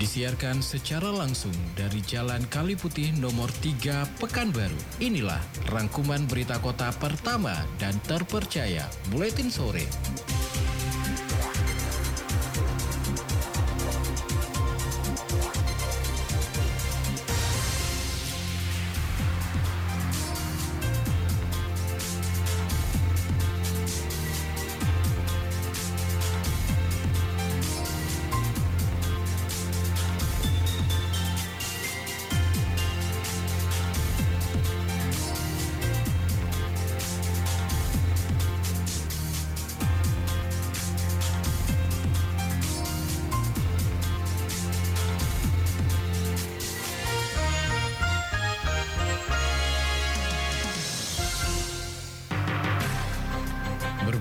Disiarkan secara langsung dari Jalan Kali Putih nomor 3 Pekanbaru. Inilah rangkuman berita kota pertama dan terpercaya Buletin Sore.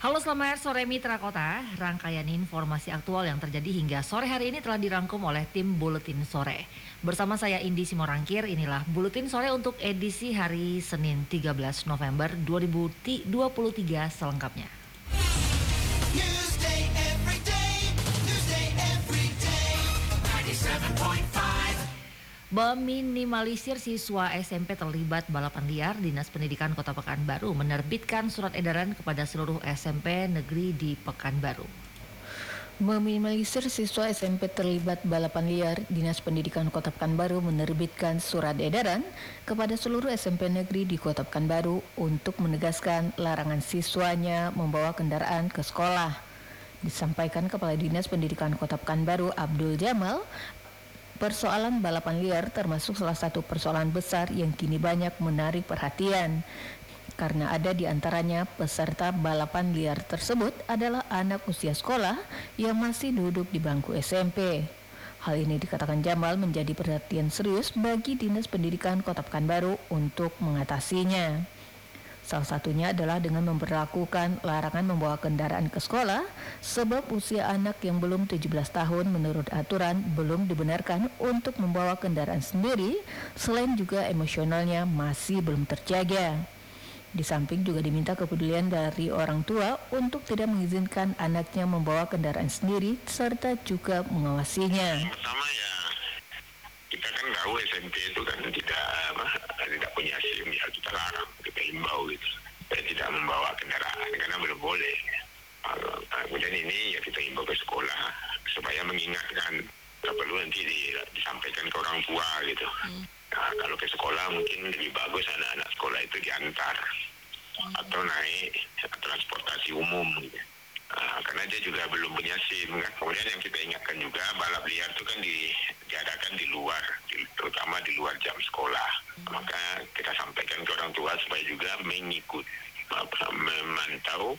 Halo selamat sore Mitra Kota, rangkaian informasi aktual yang terjadi hingga sore hari ini telah dirangkum oleh tim Buletin Sore. Bersama saya Indi Simorangkir, inilah Buletin Sore untuk edisi hari Senin 13 November 2023 selengkapnya. Newsday Meminimalisir siswa SMP terlibat balapan liar, Dinas Pendidikan Kota Pekanbaru menerbitkan surat edaran kepada seluruh SMP negeri di Pekanbaru. Meminimalisir siswa SMP terlibat balapan liar, Dinas Pendidikan Kota Pekanbaru menerbitkan surat edaran kepada seluruh SMP negeri di Kota Pekanbaru untuk menegaskan larangan siswanya membawa kendaraan ke sekolah. Disampaikan Kepala Dinas Pendidikan Kota Pekanbaru Abdul Jamal, persoalan balapan liar termasuk salah satu persoalan besar yang kini banyak menarik perhatian karena ada di antaranya peserta balapan liar tersebut adalah anak usia sekolah yang masih duduk di bangku SMP. Hal ini dikatakan Jamal menjadi perhatian serius bagi Dinas Pendidikan Kota Pekanbaru untuk mengatasinya. Salah satunya adalah dengan memperlakukan larangan membawa kendaraan ke sekolah sebab usia anak yang belum 17 tahun menurut aturan belum dibenarkan untuk membawa kendaraan sendiri selain juga emosionalnya masih belum terjaga. Di samping juga diminta kepedulian dari orang tua untuk tidak mengizinkan anaknya membawa kendaraan sendiri serta juga mengawasinya. pertama ya kita kan tahu SMP itu kan tidak apa tidak punya SIM ya kita larang kita himbau gitu. Supaya tidak membawa kendaraan karena belum boleh. Kemudian ini ya kita himbau ke sekolah supaya mengingatkan tak perlu nanti di- disampaikan ke orang tua gitu. Nah, kalau ke sekolah mungkin lebih bagus anak-anak sekolah itu diantar atau naik transportasi umum. gitu. Ah, karena dia juga belum punya SIM kan. Kemudian yang kita ingatkan juga balap liar itu kan di, diadakan di luar, di- terutama di luar jam sekolah. Maka kita sampaikan ke orang tua supaya juga mengikut memantau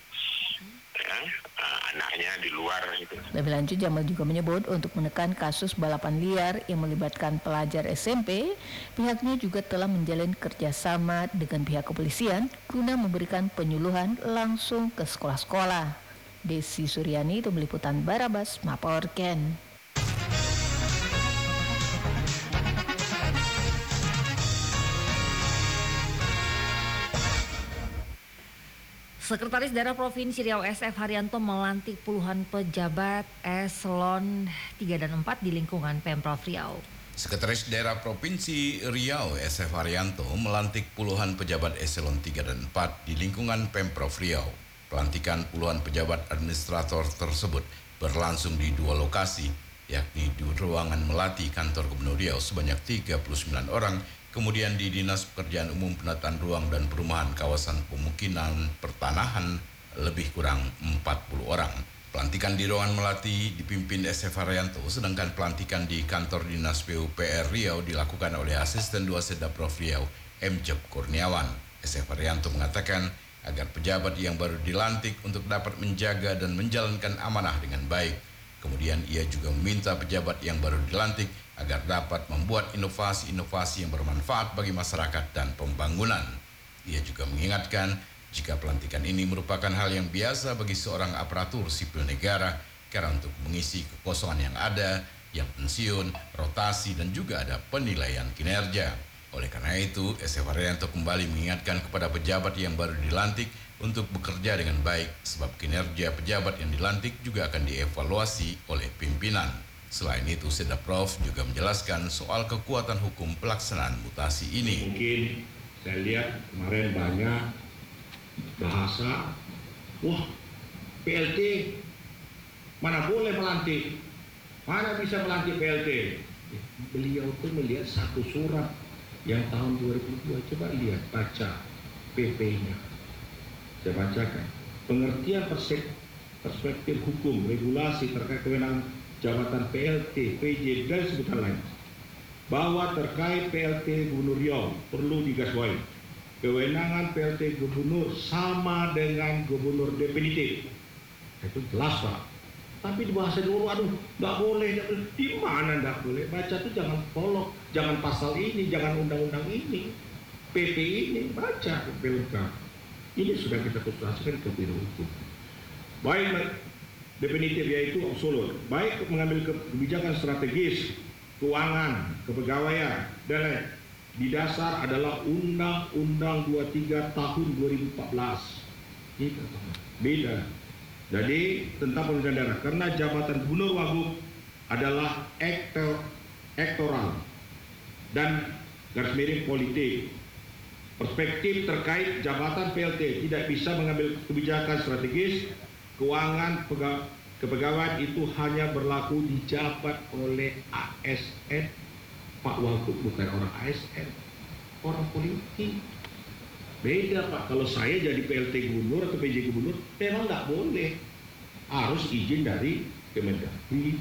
ya, ah, anaknya di luar gitu. Lebih lanjut Jamal juga menyebut untuk menekan kasus balapan liar yang melibatkan pelajar SMP, pihaknya juga telah menjalin kerjasama dengan pihak kepolisian guna memberikan penyuluhan langsung ke sekolah-sekolah. Desi Suryani itu meliputan Barabas Maporken. Sekretaris Daerah Provinsi Riau SF Haryanto melantik puluhan pejabat eselon 3 dan 4 di lingkungan Pemprov Riau. Sekretaris Daerah Provinsi Riau SF Haryanto melantik puluhan pejabat eselon 3 dan 4 di lingkungan Pemprov Riau. Pelantikan puluhan pejabat administrator tersebut berlangsung di dua lokasi, yakni di ruangan Melati kantor Gubernur Riau sebanyak 39 orang, kemudian di Dinas Pekerjaan Umum Penataan Ruang dan Perumahan Kawasan Pemukiman Pertanahan lebih kurang 40 orang. Pelantikan di ruangan Melati dipimpin SF Haryanto, sedangkan pelantikan di kantor Dinas PUPR Riau dilakukan oleh Asisten 2 Sedaprov Riau, M. Jeb Kurniawan. SF Haryanto mengatakan agar pejabat yang baru dilantik untuk dapat menjaga dan menjalankan amanah dengan baik. Kemudian ia juga meminta pejabat yang baru dilantik agar dapat membuat inovasi-inovasi yang bermanfaat bagi masyarakat dan pembangunan. Ia juga mengingatkan jika pelantikan ini merupakan hal yang biasa bagi seorang aparatur sipil negara karena untuk mengisi kekosongan yang ada, yang pensiun, rotasi, dan juga ada penilaian kinerja. Oleh karena itu, SF Haryanto kembali mengingatkan kepada pejabat yang baru dilantik untuk bekerja dengan baik sebab kinerja pejabat yang dilantik juga akan dievaluasi oleh pimpinan. Selain itu, Sedaprov juga menjelaskan soal kekuatan hukum pelaksanaan mutasi ini. mungkin saya lihat kemarin banyak bahasa wah PLT mana boleh melantik mana bisa melantik PLT beliau tuh melihat satu surat yang tahun 2002 coba lihat baca PP-nya saya bacakan. Pengertian perspektif hukum regulasi terkait kewenangan jabatan PLT, PJ dan sebutan lain. Bahwa terkait PLT Gubernur Riau perlu digarisbawahi. Kewenangan PLT Gubernur sama dengan Gubernur definitif. Itu jelas pak tapi di bahasa dulu aduh nggak boleh. Di mana nggak boleh? Baca tuh jangan polok jangan pasal ini jangan undang-undang ini PP ini baca PLK ini sudah kita konsultasikan ke biro hukum. Baik definitif yaitu absolut baik mengambil kebijakan strategis keuangan kepegawaian dan lain. Di dasar adalah Undang-Undang 23 tahun 2014 Ini beda jadi tentang pemerintahan daerah. Karena jabatan gubernur wagub adalah ektor, ektoral dan garis miring politik. Perspektif terkait jabatan PLT tidak bisa mengambil kebijakan strategis. Keuangan pega- kepegawaian itu hanya berlaku dijabat oleh ASN Pak Wagub bukan orang ASN orang politik beda Pak. Kalau saya jadi PLT gubernur atau PJ gubernur memang nggak boleh. Harus izin dari Kemendagri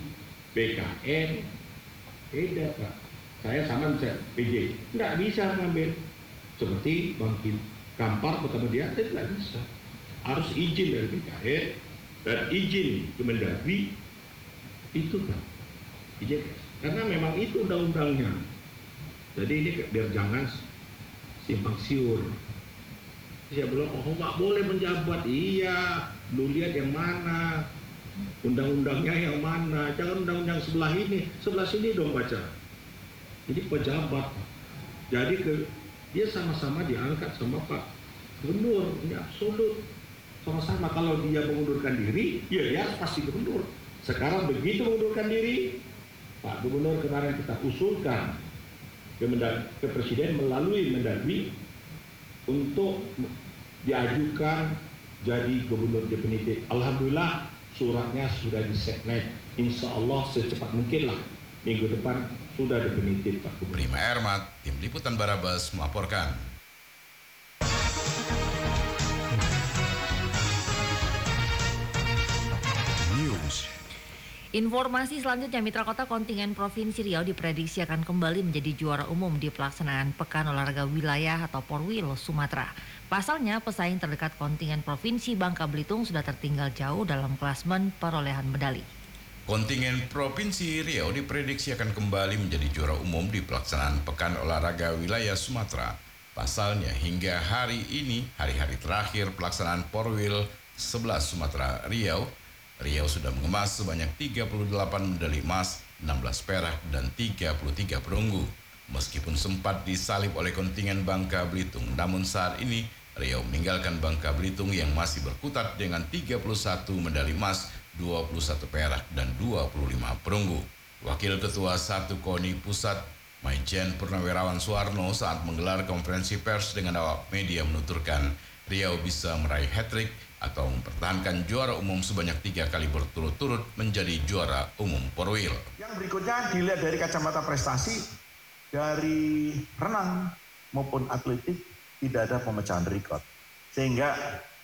BKN beda Pak. Saya sama bisa PJ nggak bisa ngambil. Seperti Bang Kim Kampar pertama dia tidak bisa. Harus izin dari BKN dan izin Kemendagri. Itu kan izin karena memang itu undang-undangnya. Jadi ini biar jangan simpang siur saya bilang oh nggak boleh menjabat. Iya lu lihat yang mana? Undang-undangnya yang mana? Jangan undang-undang sebelah ini. Sebelah sini dong baca ini pejabat. Jadi ke dia sama-sama diangkat sama Pak Gubernur. Ini absolut. Sama-sama. Kalau dia mengundurkan diri ya harus pasti gubernur. Sekarang begitu mengundurkan diri Pak Gubernur kemarin kita usulkan ke, ke Presiden melalui Mendagri untuk diajukan jadi gubernur definitif. Alhamdulillah suratnya sudah diseknet. Insya Allah secepat mungkin lah minggu depan sudah definitif Pak Gubernur. Prima Ermat, Tim Liputan Barabas melaporkan. Informasi selanjutnya Mitra Kota kontingen Provinsi Riau diprediksi akan kembali menjadi juara umum di pelaksanaan Pekan Olahraga Wilayah atau Porwil Sumatera. Pasalnya pesaing terdekat kontingen Provinsi Bangka Belitung sudah tertinggal jauh dalam klasmen perolehan medali. Kontingen Provinsi Riau diprediksi akan kembali menjadi juara umum di pelaksanaan Pekan Olahraga Wilayah Sumatera. Pasalnya hingga hari ini, hari-hari terakhir pelaksanaan Porwil 11 Sumatera Riau, Riau sudah mengemas sebanyak 38 medali emas, 16 perak, dan 33 perunggu. Meskipun sempat disalip oleh kontingen Bangka Belitung, namun saat ini Riau meninggalkan Bangka Belitung yang masih berkutat dengan 31 medali emas, 21 perak, dan 25 perunggu. Wakil Ketua 1 KONI Pusat, Maijen Purnawirawan Suwarno saat menggelar konferensi pers dengan awak media menuturkan Riau bisa meraih hat-trick atau mempertahankan juara umum sebanyak tiga kali berturut-turut menjadi juara umum Porwil. Yang berikutnya dilihat dari kacamata prestasi dari renang maupun atletik tidak ada pemecahan rekor. Sehingga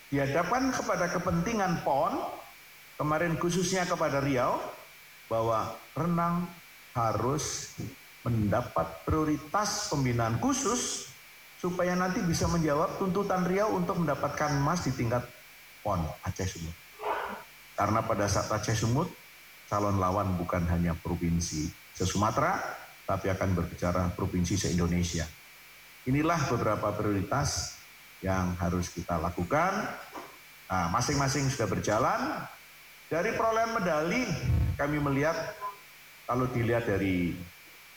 dihadapkan kepada kepentingan PON kemarin khususnya kepada Riau bahwa renang harus mendapat prioritas pembinaan khusus supaya nanti bisa menjawab tuntutan Riau untuk mendapatkan emas di tingkat PON Aceh Sumut. Karena pada saat Aceh Sumut, calon lawan bukan hanya provinsi se-Sumatera, tapi akan berbicara provinsi se-Indonesia. Inilah beberapa prioritas yang harus kita lakukan. Nah, masing-masing sudah berjalan. Dari perolehan medali, kami melihat kalau dilihat dari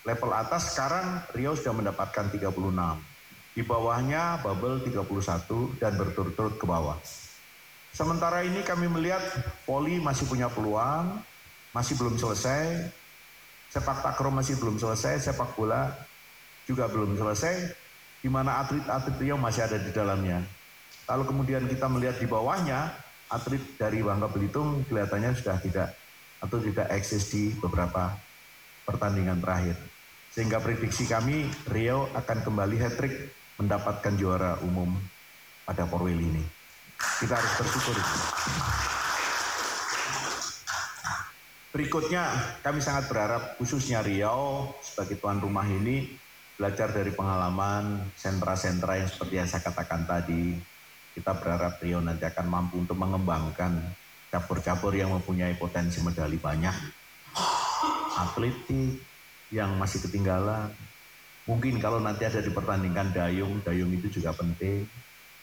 level atas sekarang Rio sudah mendapatkan 36. Di bawahnya Bubble 31 dan berturut-turut ke bawah. Sementara ini kami melihat Poli masih punya peluang, masih belum selesai. Sepak takraw masih belum selesai, sepak bola juga belum selesai, di mana atlet-atlet Rio masih ada di dalamnya. Lalu kemudian kita melihat di bawahnya, atlet dari Bangka Belitung kelihatannya sudah tidak atau tidak eksis di beberapa pertandingan terakhir. Sehingga prediksi kami Rio akan kembali hat-trick mendapatkan juara umum pada Porwil ini. Kita harus bersyukur itu. Berikutnya kami sangat berharap khususnya Riau sebagai tuan rumah ini belajar dari pengalaman sentra-sentra yang seperti yang saya katakan tadi. Kita berharap Riau nanti akan mampu untuk mengembangkan cabur-cabur yang mempunyai potensi medali banyak. Atletik yang masih ketinggalan. Mungkin kalau nanti ada dipertandingkan dayung, dayung itu juga penting.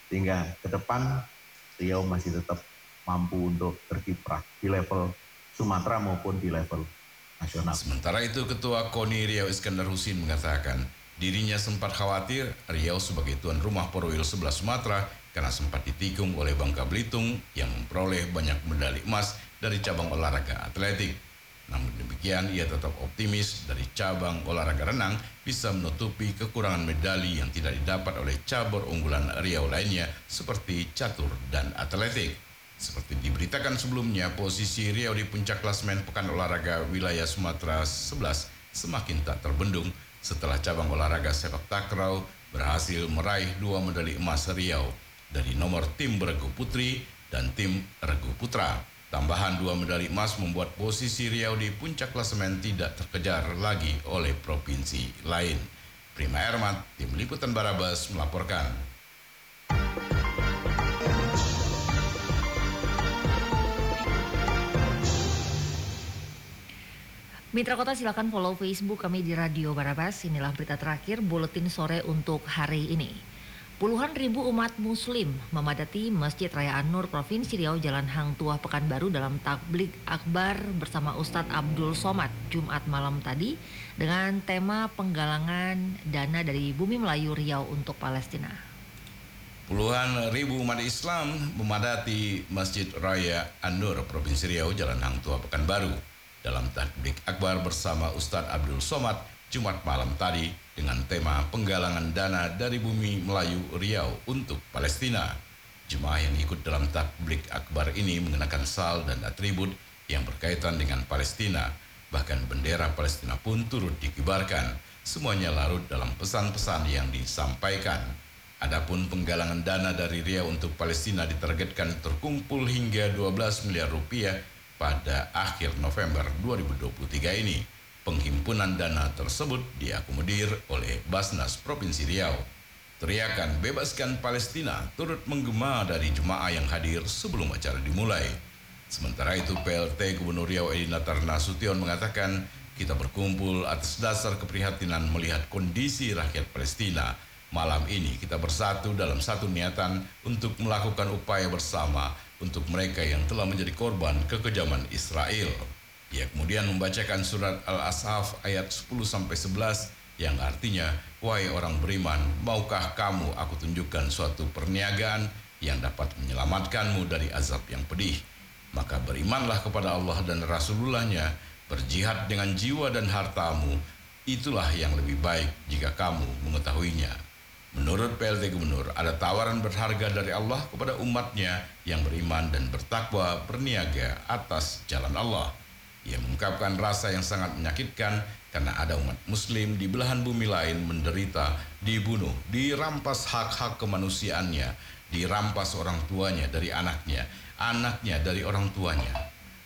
Sehingga ke depan Riau masih tetap mampu untuk berkiprah di level Sumatera maupun di level nasional. Sementara itu Ketua KONI Riau Iskandar Husin mengatakan dirinya sempat khawatir Riau sebagai tuan rumah Porwil sebelah Sumatera karena sempat ditikung oleh Bangka Belitung yang memperoleh banyak medali emas dari cabang olahraga atletik. Namun demikian ia tetap optimis dari cabang olahraga renang bisa menutupi kekurangan medali yang tidak didapat oleh cabur unggulan Riau lainnya seperti catur dan atletik. Seperti diberitakan sebelumnya, posisi Riau di puncak klasmen Pekan Olahraga Wilayah Sumatera 11 semakin tak terbendung setelah cabang olahraga sepak takraw berhasil meraih dua medali emas Riau dari nomor tim beregu putri dan tim regu putra. Tambahan dua medali emas membuat posisi Riau di puncak klasemen tidak terkejar lagi oleh provinsi lain. Prima Ermat, tim liputan Barabas melaporkan. Mitra Kota silakan follow Facebook kami di Radio Barabas. Inilah berita terakhir buletin sore untuk hari ini. Puluhan ribu umat muslim memadati Masjid Raya An-Nur Provinsi Riau Jalan Hang Tuah Pekanbaru dalam tablik akbar bersama Ustadz Abdul Somad Jumat malam tadi dengan tema penggalangan dana dari Bumi Melayu Riau untuk Palestina. Puluhan ribu umat Islam memadati Masjid Raya An-Nur Provinsi Riau Jalan Hang Tua Pekanbaru dalam takbik akbar bersama Ustadz Abdul Somad Jumat malam tadi dengan tema penggalangan dana dari bumi Melayu Riau untuk Palestina. Jemaah yang ikut dalam takbik akbar ini mengenakan sal dan atribut yang berkaitan dengan Palestina. Bahkan bendera Palestina pun turut dikibarkan. Semuanya larut dalam pesan-pesan yang disampaikan. Adapun penggalangan dana dari Riau untuk Palestina ditargetkan terkumpul hingga 12 miliar rupiah pada akhir November 2023 ini. Penghimpunan dana tersebut diakomodir oleh Basnas Provinsi Riau. Teriakan bebaskan Palestina turut menggema dari jemaah yang hadir sebelum acara dimulai. Sementara itu PLT Gubernur Riau Edi Natar Nasution mengatakan kita berkumpul atas dasar keprihatinan melihat kondisi rakyat Palestina. Malam ini kita bersatu dalam satu niatan untuk melakukan upaya bersama untuk mereka yang telah menjadi korban kekejaman Israel. Ia kemudian membacakan surat Al-Ashaf ayat 10 sampai 11 yang artinya, "Wahai orang beriman, maukah kamu aku tunjukkan suatu perniagaan yang dapat menyelamatkanmu dari azab yang pedih? Maka berimanlah kepada Allah dan Rasulullahnya, berjihad dengan jiwa dan hartamu, itulah yang lebih baik jika kamu mengetahuinya." Menurut PLT Gubernur, ada tawaran berharga dari Allah kepada umatnya yang beriman dan bertakwa berniaga atas jalan Allah. Ia mengungkapkan rasa yang sangat menyakitkan karena ada umat muslim di belahan bumi lain menderita, dibunuh, dirampas hak-hak kemanusiaannya, dirampas orang tuanya dari anaknya, anaknya dari orang tuanya.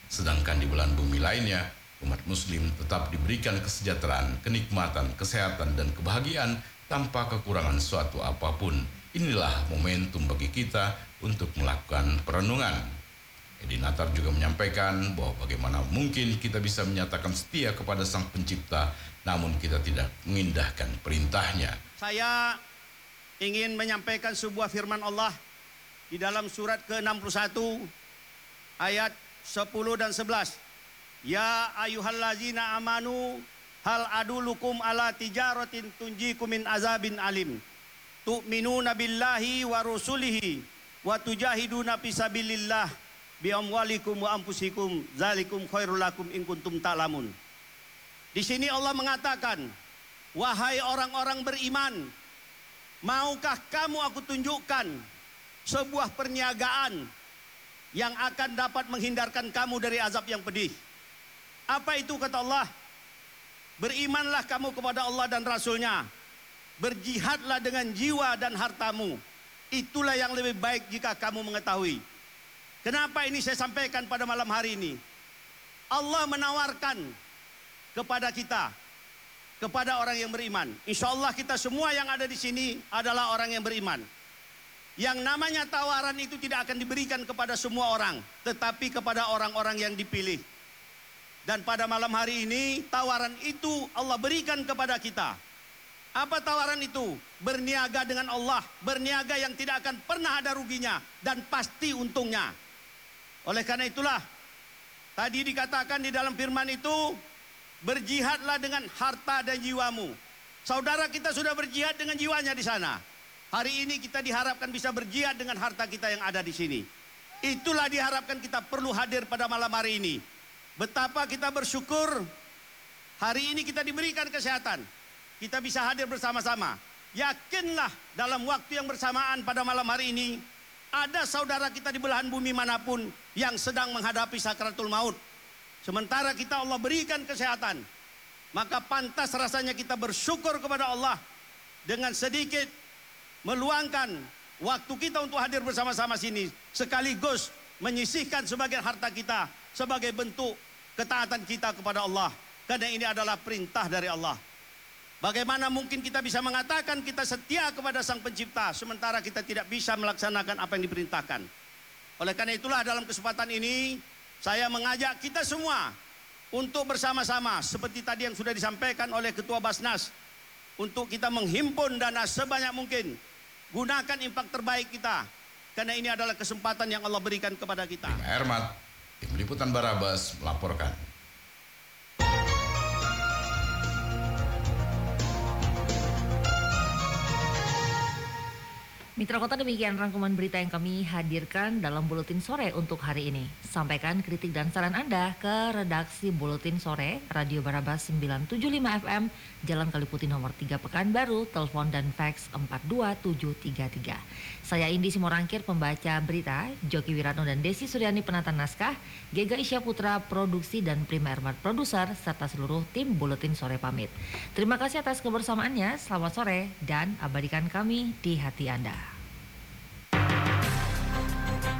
Sedangkan di belahan bumi lainnya, umat muslim tetap diberikan kesejahteraan, kenikmatan, kesehatan, dan kebahagiaan tanpa kekurangan suatu apa pun. Inilah momentum bagi kita untuk melakukan perenungan. Edi Natar juga menyampaikan bahwa bagaimana mungkin kita bisa menyatakan setia kepada Sang Pencipta, namun kita tidak mengindahkan perintahnya. Saya ingin menyampaikan sebuah firman Allah di dalam surat ke-61 ayat 10 dan 11. Ya ayuhallazina amanu hal adulukum ala tijaratin tunjikum min azabin alim. Tu'minuna billahi wa rusulihi wa tujahiduna fisabilillah bi amwalikum wa anfusikum zalikum khairul lakum in kuntum ta'lamun. Di sini Allah mengatakan, wahai orang-orang beriman, maukah kamu aku tunjukkan sebuah perniagaan yang akan dapat menghindarkan kamu dari azab yang pedih? Apa itu kata Allah? Berimanlah kamu kepada Allah dan Rasulnya. Berjihadlah dengan jiwa dan hartamu. Itulah yang lebih baik jika kamu mengetahui. Kenapa ini saya sampaikan pada malam hari ini? Allah menawarkan kepada kita, kepada orang yang beriman. Insya Allah kita semua yang ada di sini adalah orang yang beriman. Yang namanya tawaran itu tidak akan diberikan kepada semua orang, tetapi kepada orang-orang yang dipilih. Dan pada malam hari ini tawaran itu Allah berikan kepada kita. Apa tawaran itu? Berniaga dengan Allah, berniaga yang tidak akan pernah ada ruginya dan pasti untungnya. Oleh karena itulah tadi dikatakan di dalam firman itu berjihadlah dengan harta dan jiwamu. Saudara kita sudah berjihad dengan jiwanya di sana. Hari ini kita diharapkan bisa berjihad dengan harta kita yang ada di sini. Itulah diharapkan kita perlu hadir pada malam hari ini. Betapa kita bersyukur hari ini kita diberikan kesehatan. Kita bisa hadir bersama-sama. Yakinlah dalam waktu yang bersamaan pada malam hari ini ada saudara kita di belahan bumi mana pun yang sedang menghadapi sakratul maut. Sementara kita Allah berikan kesehatan, maka pantas rasanya kita bersyukur kepada Allah dengan sedikit meluangkan waktu kita untuk hadir bersama-sama sini sekaligus menyisihkan sebagian harta kita sebagai bentuk ketaatan kita kepada Allah karena ini adalah perintah dari Allah. Bagaimana mungkin kita bisa mengatakan kita setia kepada Sang Pencipta sementara kita tidak bisa melaksanakan apa yang diperintahkan? Oleh karena itulah dalam kesempatan ini saya mengajak kita semua untuk bersama-sama seperti tadi yang sudah disampaikan oleh Ketua Basnas untuk kita menghimpun dana sebanyak mungkin. Gunakan impak terbaik kita karena ini adalah kesempatan yang Allah berikan kepada kita. Bima Ermat, Tim Liputan Barabas melaporkan. Mitra Kota demikian rangkuman berita yang kami hadirkan dalam Buletin Sore untuk hari ini. Sampaikan kritik dan saran Anda ke redaksi Buletin Sore Radio Barabas 975 FM Jalan Kaliputi nomor 3 Pekanbaru, telepon dan fax 42733. Saya Indi Simorangkir pembaca berita, Joki Wirano dan Desi Suryani penata naskah, Gega Isya Putra produksi dan Prima Ermat produser serta seluruh tim Buletin Sore pamit. Terima kasih atas kebersamaannya. Selamat sore dan abadikan kami di hati Anda.